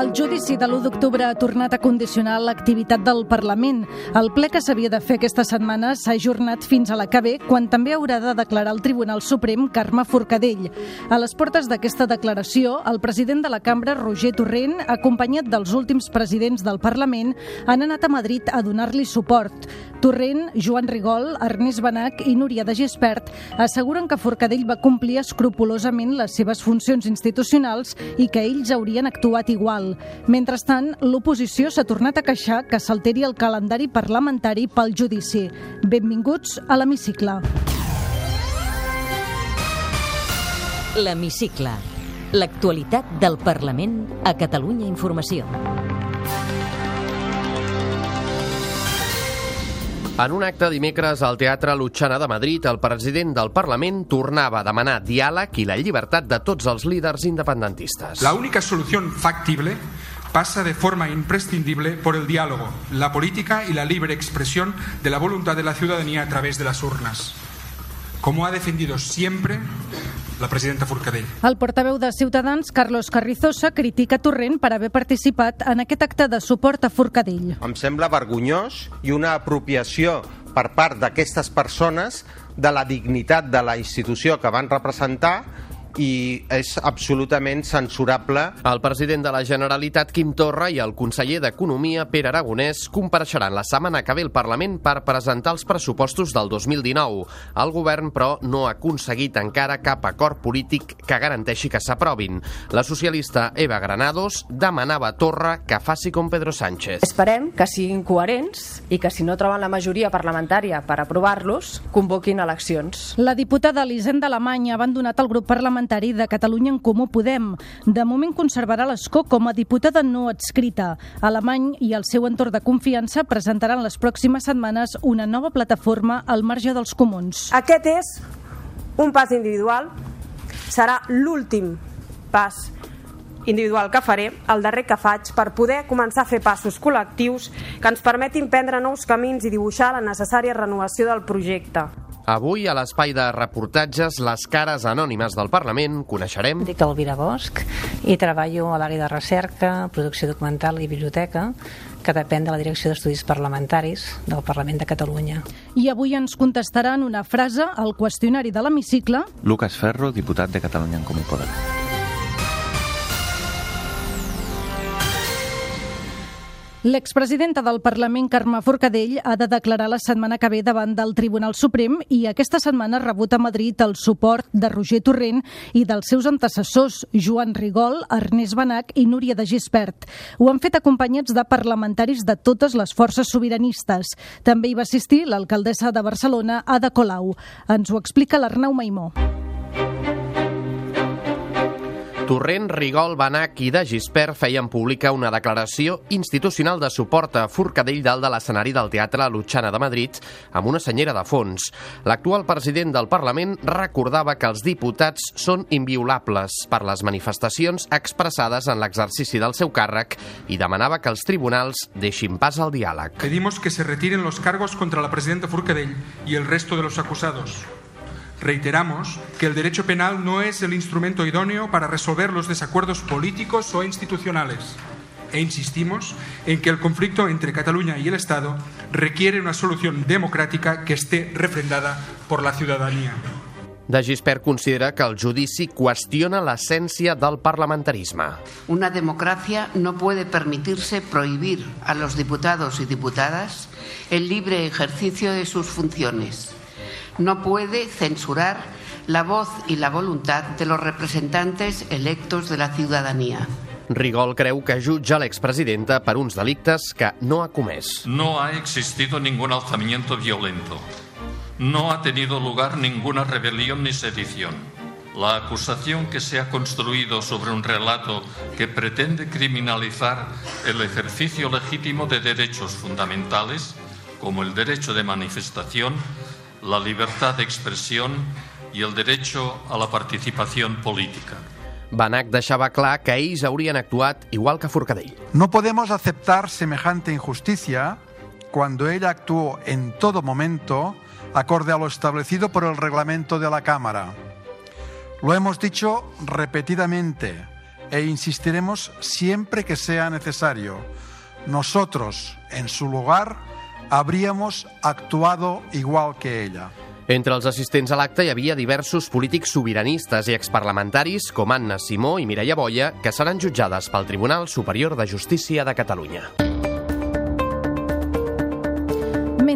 El judici de l'1 d'octubre ha tornat a condicionar l'activitat del Parlament. El ple que s'havia de fer aquesta setmana s'ha ajornat fins a la que ve, quan també haurà de declarar el Tribunal Suprem Carme Forcadell. A les portes d'aquesta declaració, el president de la cambra, Roger Torrent, acompanyat dels últims presidents del Parlament, han anat a Madrid a donar-li suport. Torrent, Joan Rigol, Ernest Benac i Núria de Gispert asseguren que Forcadell va complir escrupulosament les seves funcions institucionals i que ells haurien actuat igual. Mentrestant, l'oposició s'ha tornat a queixar que s'alteri el calendari parlamentari pel judici. Benvinguts a l'Hemicicle. L'Hemicicle, l'actualitat del Parlament a Catalunya Informació. En un acte dimecres al Teatre Lutxana de Madrid, el president del Parlament tornava a demanar diàleg i la llibertat de tots els líders independentistes. La única solución factible pasa de forma imprescindible por el diálogo, la política y la libre expresión de la voluntad de la ciudadanía a través de las urnas. Como ha defendido siempre la presidenta Forcadell. El portaveu de Ciutadans, Carlos Carrizosa, critica Torrent per haver participat en aquest acte de suport a Forcadell. Em sembla vergonyós i una apropiació per part d'aquestes persones de la dignitat de la institució que van representar i és absolutament censurable. El president de la Generalitat, Quim Torra, i el conseller d'Economia, Pere Aragonès, compareixeran la setmana que ve al Parlament per presentar els pressupostos del 2019. El govern, però, no ha aconseguit encara cap acord polític que garanteixi que s'aprovin. La socialista Eva Granados demanava a Torra que faci com Pedro Sánchez. Esperem que siguin coherents i que si no troben la majoria parlamentària per aprovar-los, convoquin eleccions. La diputada Elisenda Alemany ha abandonat el grup parlamentari de Catalunya en Comú Podem. De moment conservarà l'escó com a diputada no adscrita. Alemany i el seu entorn de confiança presentaran les pròximes setmanes una nova plataforma al marge dels comuns. Aquest és un pas individual, serà l'últim pas individual que faré, el darrer que faig, per poder començar a fer passos col·lectius que ens permetin prendre nous camins i dibuixar la necessària renovació del projecte. Avui, a l'espai de reportatges Les cares anònimes del Parlament, coneixerem... Dic Elvira Bosch i treballo a l'àrea de recerca, producció documental i biblioteca que depèn de la Direcció d'Estudis Parlamentaris del Parlament de Catalunya. I avui ens contestaran una frase al qüestionari de l'hemicicle. Lucas Ferro, diputat de Catalunya en Comú Podem. L'expresidenta del Parlament, Carme Forcadell, ha de declarar la setmana que ve davant del Tribunal Suprem i aquesta setmana ha rebut a Madrid el suport de Roger Torrent i dels seus antecessors, Joan Rigol, Ernest Benac i Núria de Gispert. Ho han fet acompanyats de parlamentaris de totes les forces sobiranistes. També hi va assistir l'alcaldessa de Barcelona, Ada Colau. Ens ho explica l'Arnau Maimó. Torrent, Rigol, Benac i de Gispert feien pública una declaració institucional de suport a Forcadell dalt de l'escenari del Teatre Lutxana de Madrid amb una senyera de fons. L'actual president del Parlament recordava que els diputats són inviolables per les manifestacions expressades en l'exercici del seu càrrec i demanava que els tribunals deixin pas al diàleg. Pedimos que se retiren los cargos contra la presidenta Forcadell y el resto de los acusados. Reiteramos que el derecho penal no es el instrumento idóneo para resolver los desacuerdos políticos o institucionales. E insistimos en que el conflicto entre Cataluña y el Estado requiere una solución democrática que esté refrendada por la ciudadanía. De Gispert considera que el judici qüestiona l'essència del parlamentarisme. Una democracia no puede permitirse prohibir a los diputados y diputadas el libre ejercicio de sus funciones no puede censurar la voz y la voluntad de los representantes electos de la ciudadanía. Rigol creu que jutja l'expresidenta per uns delictes que no ha comès. No ha existido ningún alzamiento violento. No ha tenido lugar ninguna rebelión ni sedición. La acusación que se ha construido sobre un relato que pretende criminalizar el ejercicio legítimo de derechos fundamentales, como el derecho de manifestación, la libertad de expresión y el derecho a la participación política. Benac deixava clar que ells haurien actuat igual que Forcadell. No podemos aceptar semejante injusticia cuando ella actuó en todo momento acorde a lo establecido por el reglamento de la Cámara. Lo hemos dicho repetidamente e insistiremos siempre que sea necesario. Nosotros, en su lugar, habríamos actuado igual que ella. Entre els assistents a l'acte hi havia diversos polítics sobiranistes i exparlamentaris com Anna Simó i Mireia Boia, que seran jutjades pel Tribunal Superior de Justícia de Catalunya.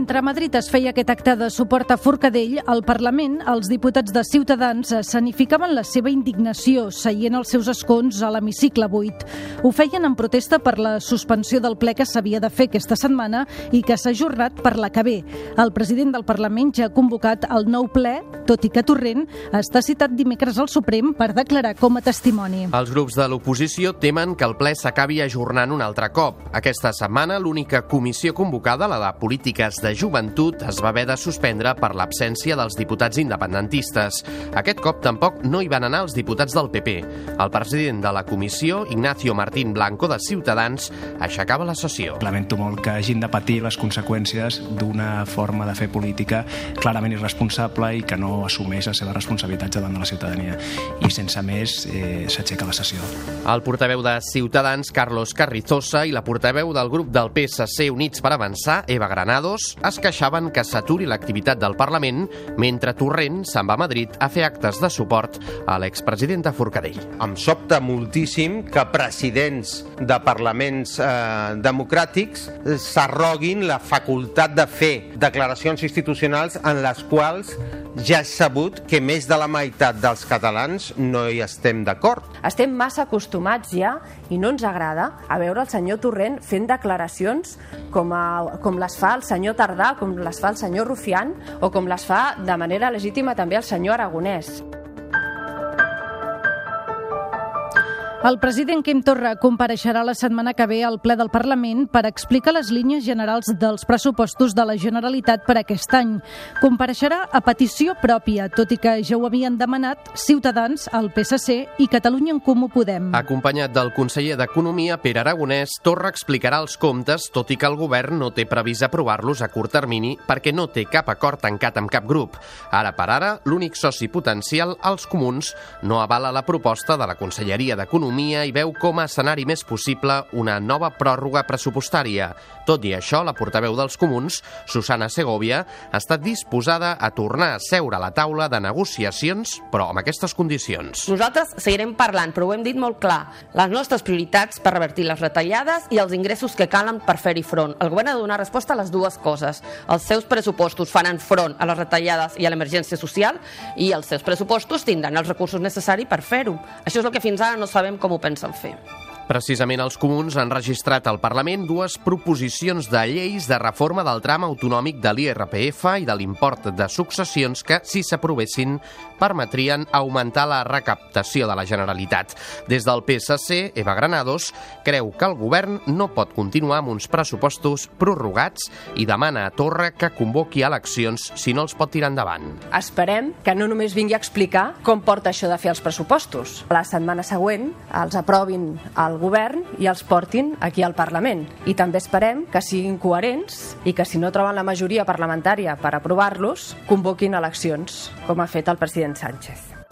Mentre a Madrid es feia aquest acte de suport a Forcadell, al Parlament els diputats de Ciutadans escenificaven la seva indignació seient els seus escons a l'hemicicle buit. Ho feien en protesta per la suspensió del ple que s'havia de fer aquesta setmana i que s'ha ajornat per la que ve. El president del Parlament ja ha convocat el nou ple, tot i que Torrent està citat dimecres al Suprem per declarar com a testimoni. Els grups de l'oposició temen que el ple s'acabi ajornant un altre cop. Aquesta setmana l'única comissió convocada, la de polítiques de Joventut es va haver de suspendre per l'absència dels diputats independentistes. Aquest cop tampoc no hi van anar els diputats del PP. El president de la comissió, Ignacio Martín Blanco, de Ciutadans, aixecava la sessió. Lamento molt que hagin de patir les conseqüències d'una forma de fer política clarament irresponsable i que no assumeix les seves responsabilitats davant de la ciutadania. I sense més, eh, s'aixeca la sessió. El portaveu de Ciutadans, Carlos Carrizosa, i la portaveu del grup del PSC Units per Avançar, Eva Granados, es queixaven que s'aturi l'activitat del Parlament mentre Torrent se'n va a Madrid a fer actes de suport a l'expresidenta Forcadell. Em sobta moltíssim que presidents de parlaments eh, democràtics s'arroguin la facultat de fer declaracions institucionals en les quals ja és sabut que més de la meitat dels catalans no hi estem d'acord. Estem massa acostumats ja, i no ens agrada, a veure el senyor Torrent fent declaracions com, a, com les fa el senyor Tardà, com les fa el senyor Rufián o com les fa de manera legítima també el senyor Aragonès. El president Quim Torra compareixerà la setmana que ve al ple del Parlament per explicar les línies generals dels pressupostos de la Generalitat per aquest any. Compareixerà a petició pròpia, tot i que ja ho havien demanat Ciutadans, el PSC i Catalunya en Comú Podem. Acompanyat del conseller d'Economia, Pere Aragonès, Torra explicarà els comptes, tot i que el govern no té previst aprovar-los a curt termini perquè no té cap acord tancat amb cap grup. Ara per ara, l'únic soci potencial, els comuns, no avala la proposta de la Conselleria d'Economia Economia i veu com a escenari més possible una nova pròrroga pressupostària. Tot i això, la portaveu dels comuns, Susana Segovia, ha estat disposada a tornar a seure a la taula de negociacions, però amb aquestes condicions. Nosaltres seguirem parlant, però ho hem dit molt clar. Les nostres prioritats per revertir les retallades i els ingressos que calen per fer-hi front. El govern ha de donar resposta a les dues coses. Els seus pressupostos faran front a les retallades i a l'emergència social i els seus pressupostos tindran els recursos necessaris per fer-ho. Això és el que fins ara no sabem com ho pensen fer. Precisament els comuns han registrat al Parlament dues proposicions de lleis de reforma del tram autonòmic de l'IRPF i de l'import de successions que, si s'aprovessin, permetrien augmentar la recaptació de la Generalitat. Des del PSC, Eva Granados creu que el govern no pot continuar amb uns pressupostos prorrogats i demana a Torra que convoqui eleccions si no els pot tirar endavant. Esperem que no només vingui a explicar com porta això de fer els pressupostos. La setmana següent els aprovin al govern i els portin aquí al Parlament. I també esperem que siguin coherents i que si no troben la majoria parlamentària per aprovar-los, convoquin eleccions, com ha fet el president Sánchez.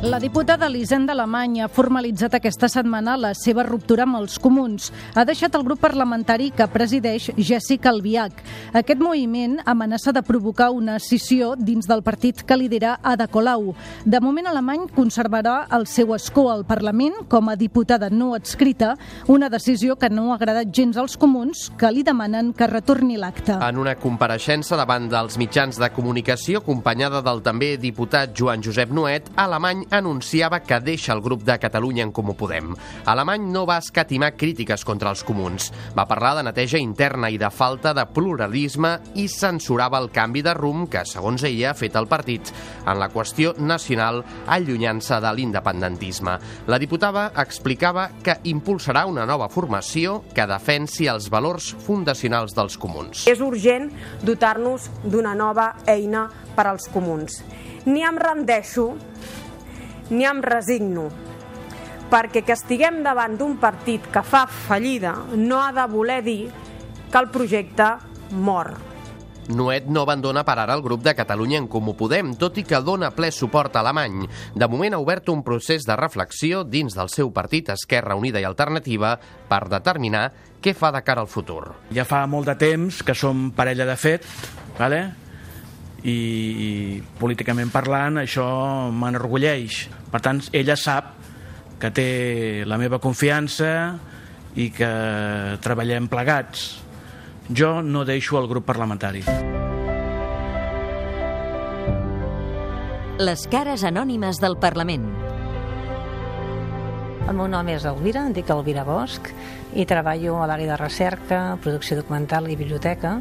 La diputada Elisenda Alemany ha formalitzat aquesta setmana la seva ruptura amb els comuns. Ha deixat el grup parlamentari que presideix Jessica Albiach. Aquest moviment amenaça de provocar una escissió dins del partit que lidera Ada Colau. De moment, Alemany conservarà el seu escó al Parlament com a diputada no adscrita, una decisió que no ha agradat gens als comuns, que li demanen que retorni l'acte. En una compareixença davant dels mitjans de comunicació, acompanyada del també diputat Joan Josep Nuet, Alemany anunciava que deixa el grup de Catalunya en Comú Podem. Alemany no va escatimar crítiques contra els comuns. Va parlar de neteja interna i de falta de pluralisme i censurava el canvi de rumb que, segons ella, ha fet el partit en la qüestió nacional allunyant-se de l'independentisme. La diputada explicava que impulsarà una nova formació que defensi els valors fundacionals dels comuns. És urgent dotar-nos d'una nova eina per als comuns. Ni em rendeixo ni em resigno. perquè que estiguem davant d'un partit que fa fallida no ha de voler dir que el projecte mor. Nuet no abandona per ara el grup de Catalunya en Comú Podem, tot i que dona ple suport a alemany. De moment ha obert un procés de reflexió dins del seu partit Esquerra Unida i Alternativa per determinar què fa de cara al futur. Ja fa molt de temps que som parella de fet, vale? I, i políticament parlant això m'enorgulleix. Per tant, ella sap que té la meva confiança i que treballem plegats. Jo no deixo el grup parlamentari. Les cares anònimes del Parlament. El meu nom és Elvira, em dic Elvira Bosch i treballo a l'àrea de recerca, producció documental i biblioteca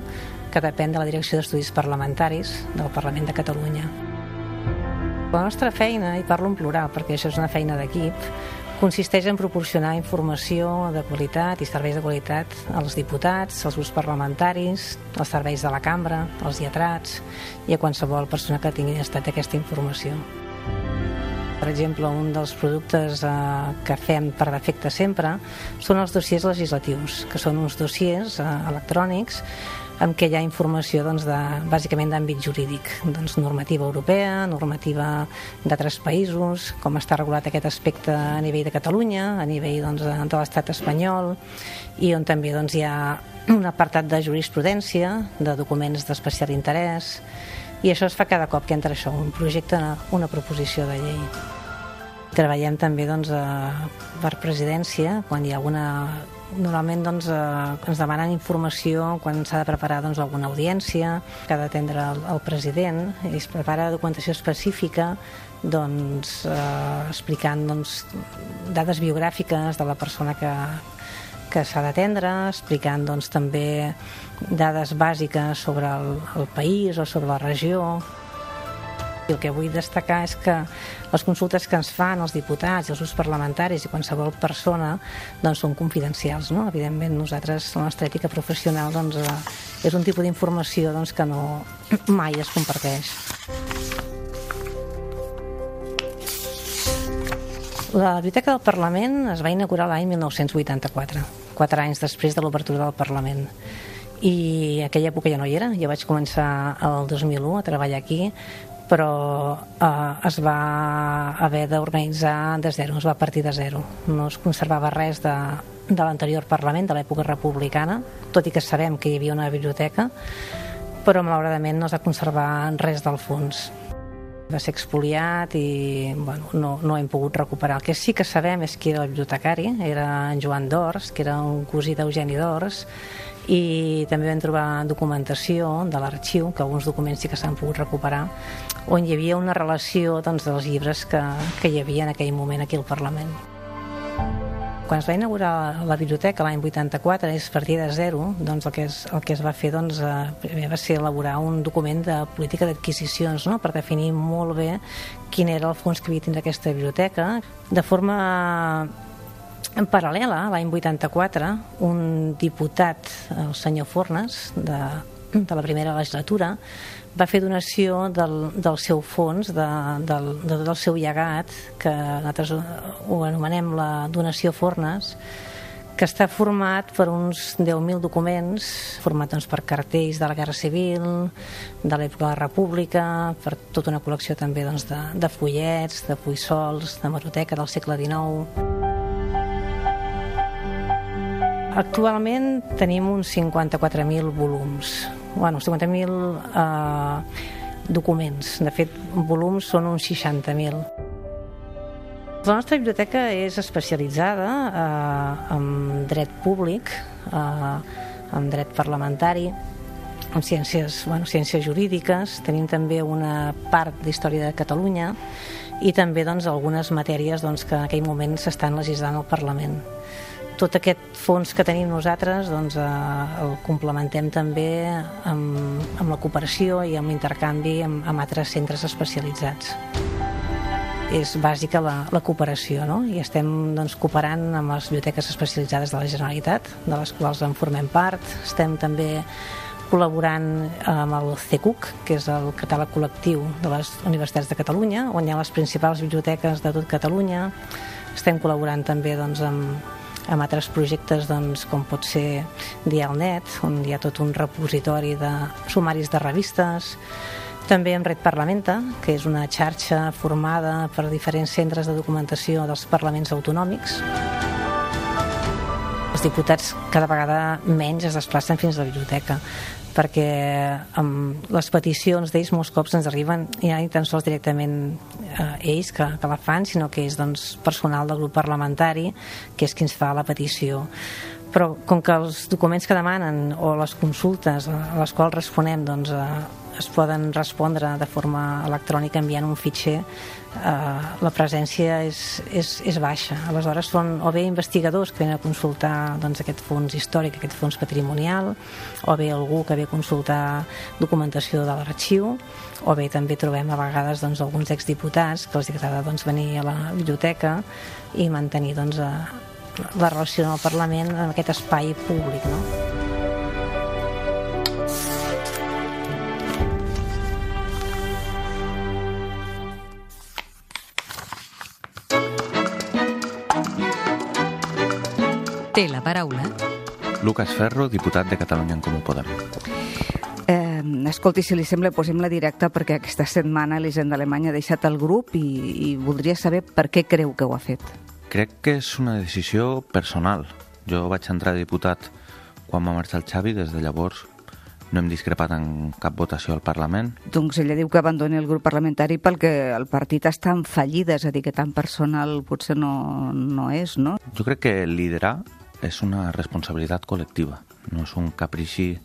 que depèn de la Direcció d'Estudis Parlamentaris del Parlament de Catalunya. La nostra feina, i parlo en plural perquè això és una feina d'equip, consisteix en proporcionar informació de qualitat i serveis de qualitat als diputats, als grups parlamentaris, als serveis de la cambra, als lletrats i a qualsevol persona que tingui estat d'aquesta informació. Per exemple, un dels productes eh, que fem per defecte sempre són els dossiers legislatius, que són uns dossiers eh, electrònics en què hi ha informació doncs, de, bàsicament d'àmbit jurídic, doncs, normativa europea, normativa d'altres països, com està regulat aquest aspecte a nivell de Catalunya, a nivell doncs, de, de l'estat espanyol, i on també doncs, hi ha un apartat de jurisprudència, de documents d'especial interès, i això es fa cada cop que entra això, un projecte, una proposició de llei. Treballem també doncs, per presidència, quan hi ha alguna Normalment doncs, eh, ens demanen informació quan s'ha de preparar doncs, alguna audiència que ha d'atendre el, el president. I es prepara documentació específica doncs, eh, explicant doncs, dades biogràfiques de la persona que, que s'ha d'atendre, explicant doncs, també dades bàsiques sobre el, el país o sobre la regió, i el que vull destacar és que les consultes que ens fan els diputats i els grups parlamentaris i qualsevol persona doncs, són confidencials. No? Evidentment, nosaltres, la nostra ètica professional doncs, eh, és un tipus d'informació doncs, que no, mai es comparteix. La Biblioteca del Parlament es va inaugurar l'any 1984, quatre anys després de l'obertura del Parlament i aquella època ja no hi era, jo vaig començar el 2001 a treballar aquí però eh, es va haver d'organitzar de zero, es va partir de zero. No es conservava res de, de l'anterior Parlament, de l'època republicana, tot i que sabem que hi havia una biblioteca, però malauradament no es va conservar res del fons. Va ser expoliat i bueno, no, no hem pogut recuperar. El que sí que sabem és que era el bibliotecari, era en Joan Dors, que era un cosí d'Eugeni Dors, i també vam trobar documentació de l'arxiu, que alguns documents sí que s'han pogut recuperar, on hi havia una relació doncs, dels llibres que, que hi havia en aquell moment aquí al Parlament. Quan es va inaugurar la biblioteca l'any 84, és partir de zero, doncs el que es, el que es va fer doncs, eh, va ser elaborar un document de política d'adquisicions no? per definir molt bé quin era el fons que havia tindre aquesta biblioteca. De forma en paral·lela, l'any 84, un diputat, el senyor Fornes, de, de la primera legislatura, va fer donació del, del seu fons, de, del, de, del seu llegat, que nosaltres ho anomenem la donació Fornes, que està format per uns 10.000 documents, format doncs, per cartells de la Guerra Civil, de l'època de la República, per tota una col·lecció també doncs, de, de fullets, de puissols, de maroteca del segle XIX. Actualment tenim uns 54.000 volums, bueno, 50.000 eh, documents. De fet, volums són uns 60.000. La nostra biblioteca és especialitzada eh, en dret públic, eh, en dret parlamentari, en ciències, bueno, ciències jurídiques, tenim també una part d'història de Catalunya i també doncs, algunes matèries doncs, que en aquell moment s'estan legislant al Parlament tot aquest fons que tenim nosaltres doncs, eh, el complementem també amb, amb la cooperació i amb l'intercanvi amb, amb altres centres especialitzats. És bàsica la, la cooperació no? i estem doncs, cooperant amb les biblioteques especialitzades de la Generalitat, de les quals en formem part. Estem també col·laborant amb el CECUC, que és el catàleg col·lectiu de les universitats de Catalunya, on hi ha les principals biblioteques de tot Catalunya, Estem col·laborant també doncs, amb, amb altres projectes doncs, com pot ser Dialnet, on hi ha tot un repositori de sumaris de revistes, també amb Red Parlamenta, que és una xarxa formada per diferents centres de documentació dels parlaments autonòmics. Diputats cada vegada menys es desplacen fins a la biblioteca perquè amb les peticions d'ells molts cops ens arriben ja ni tan sols directament eh, ells que, que la fan, sinó que és doncs, personal del grup parlamentari que és qui ens fa la petició. Però com que els documents que demanen o les consultes a les quals responem doncs, eh, es poden respondre de forma electrònica enviant un fitxer eh, la presència és, és, és baixa. Aleshores són o bé investigadors que venen a consultar doncs, aquest fons històric, aquest fons patrimonial, o bé algú que ve a consultar documentació de l'arxiu, o bé també trobem a vegades doncs, alguns exdiputats que els agrada doncs, venir a la biblioteca i mantenir doncs, la relació amb el Parlament en aquest espai públic. No? Té la paraula. Lucas Ferro, diputat de Catalunya en Comú Podem. Eh, escolti, si li sembla, posem-la directa perquè aquesta setmana l'Hisenda Alemanya ha deixat el grup i, i voldria saber per què creu que ho ha fet. Crec que és una decisió personal. Jo vaig entrar diputat quan va marxar el Xavi, des de llavors no hem discrepat en cap votació al Parlament. Doncs ella diu que abandoni el grup parlamentari perquè el partit està en fallida, és a dir, que tan personal potser no, no és, no? Jo crec que liderar és una responsabilitat col·lectiva, no és un caprici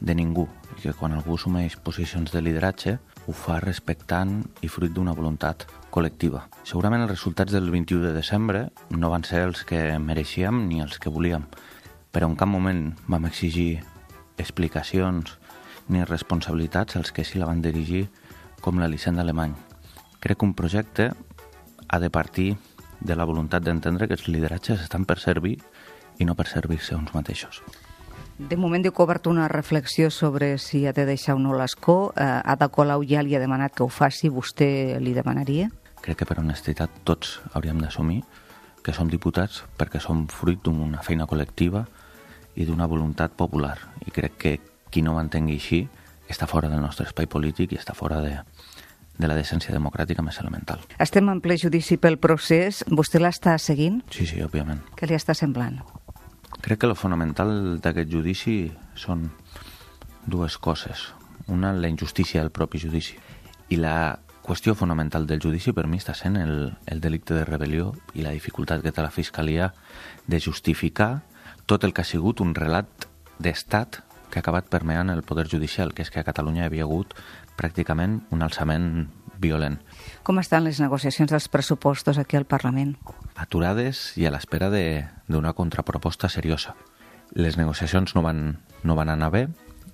de ningú, i que quan algú assumeix posicions de lideratge ho fa respectant i fruit d'una voluntat col·lectiva. Segurament els resultats del 21 de desembre no van ser els que mereixíem ni els que volíem, però en cap moment vam exigir explicacions ni responsabilitats als que sí la van dirigir com l'Elicent alemany. Crec que un projecte ha de partir de la voluntat d'entendre que els lideratges estan per servir i no per servir-se uns mateixos. De moment diu que ha obert una reflexió sobre si ha de deixar o no l'escó. Eh, Ada Colau ja li ha demanat que ho faci, vostè li demanaria? Crec que per honestitat tots hauríem d'assumir que som diputats perquè som fruit d'una feina col·lectiva i d'una voluntat popular. I crec que qui no ho entengui així està fora del nostre espai polític i està fora de, de la decència democràtica més elemental. Estem en ple judici pel procés. Vostè l'està seguint? Sí, sí, òbviament. Què li està semblant? Crec que el fonamental d'aquest judici són dues coses. Una, la injustícia del propi judici. I la qüestió fonamental del judici per mi està sent el, el delicte de rebel·lió i la dificultat que té la Fiscalia de justificar tot el que ha sigut un relat d'estat que ha acabat permeant el poder judicial, que és que a Catalunya hi havia hagut pràcticament un alçament violent. Com estan les negociacions dels pressupostos aquí al Parlament? Aturades i a l'espera d'una contraproposta seriosa. Les negociacions no van, no van anar bé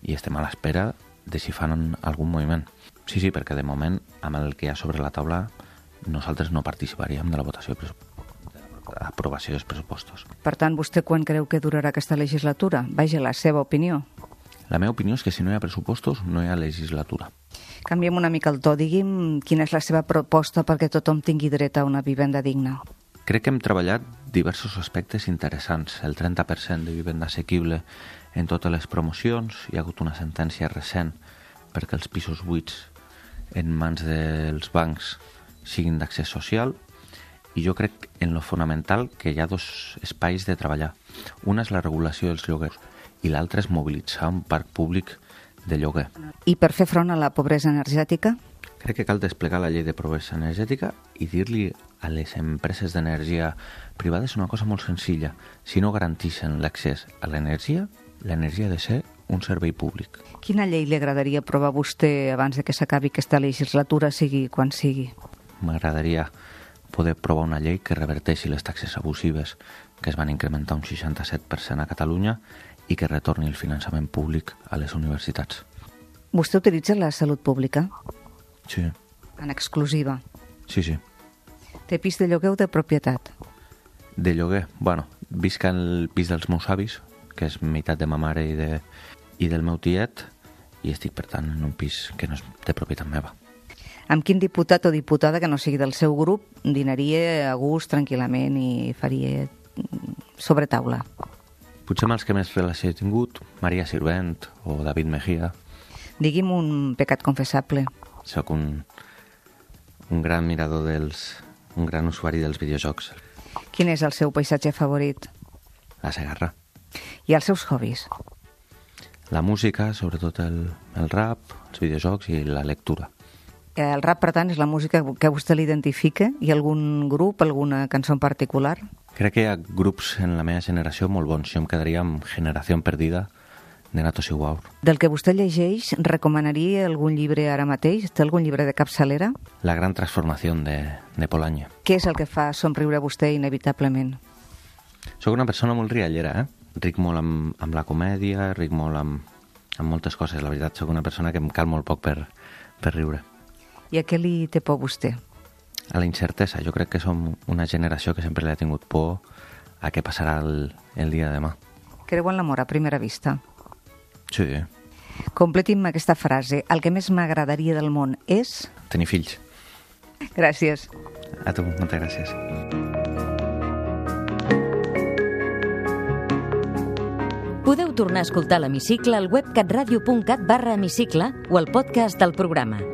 i estem a l'espera de si fan algun moviment. Sí, sí, perquè de moment, amb el que hi ha sobre la taula, nosaltres no participaríem de la votació de aprovació dels pressupostos. Per tant, vostè quan creu que durarà aquesta legislatura? Vaja, la seva opinió. La meva opinió és que si no hi ha pressupostos no hi ha legislatura. Canviem una mica el to. Digui'm quina és la seva proposta perquè tothom tingui dret a una vivenda digna. Crec que hem treballat diversos aspectes interessants. El 30% de vivenda assequible en totes les promocions. Hi ha hagut una sentència recent perquè els pisos buits en mans dels bancs siguin d'accés social i jo crec en lo fonamental que hi ha dos espais de treballar. Una és la regulació dels lloguers i l'altre és mobilitzar un parc públic de lloguer. I per fer front a la pobresa energètica? Crec que cal desplegar la llei de pobresa energètica i dir-li a les empreses d'energia privades una cosa molt senzilla. Si no garanteixen l'accés a l'energia, l'energia ha de ser un servei públic. Quina llei li agradaria aprovar vostè abans de que s'acabi aquesta legislatura, sigui quan sigui? M'agradaria poder aprovar una llei que reverteixi les taxes abusives que es van incrementar un 67% a Catalunya i que retorni el finançament públic a les universitats. Vostè utilitza la salut pública? Sí. En exclusiva? Sí, sí. Té pis de lloguer o de propietat? De lloguer. Bueno, visc al pis dels meus avis, que és meitat de ma mare i, de, i del meu tiet, i estic, per tant, en un pis que no és de propietat meva. Amb quin diputat o diputada que no sigui del seu grup dinaria a gust tranquil·lament i faria sobre taula? Potser amb els que més relació he tingut, Maria Sirvent o David Mejía. Digui'm un pecat confessable. Soc un, un gran mirador dels... un gran usuari dels videojocs. Quin és el seu paisatge favorit? La Segarra. I els seus hobbies? La música, sobretot el, el rap, els videojocs i la lectura. El rap, per tant, és la música que a vostè l'identifica? Hi ha algun grup, alguna cançó en particular? Crec que hi ha grups en la meva generació molt bons. Jo em quedaria amb Generació Perdida, de Nato Siguaur. Del que vostè llegeix, recomanaria algun llibre ara mateix? Té algun llibre de capçalera? La gran transformació de, de Polanya. Què és el que fa somriure a vostè inevitablement? Soc una persona molt riallera, eh? Ric molt amb, amb la comèdia, ric molt amb, amb moltes coses. La veritat, sóc una persona que em cal molt poc per, per riure. I a què li té por vostè? A la incertesa. Jo crec que som una generació que sempre li ha tingut por a què passarà el, el dia de demà. Creu en l'amor a primera vista? Sí. Completi'm aquesta frase. El que més m'agradaria del món és... Tenir fills. Gràcies. A tu, moltes gràcies. Podeu tornar a escoltar l'Hemicicle al web catradio.cat barra hemicicle o al podcast del programa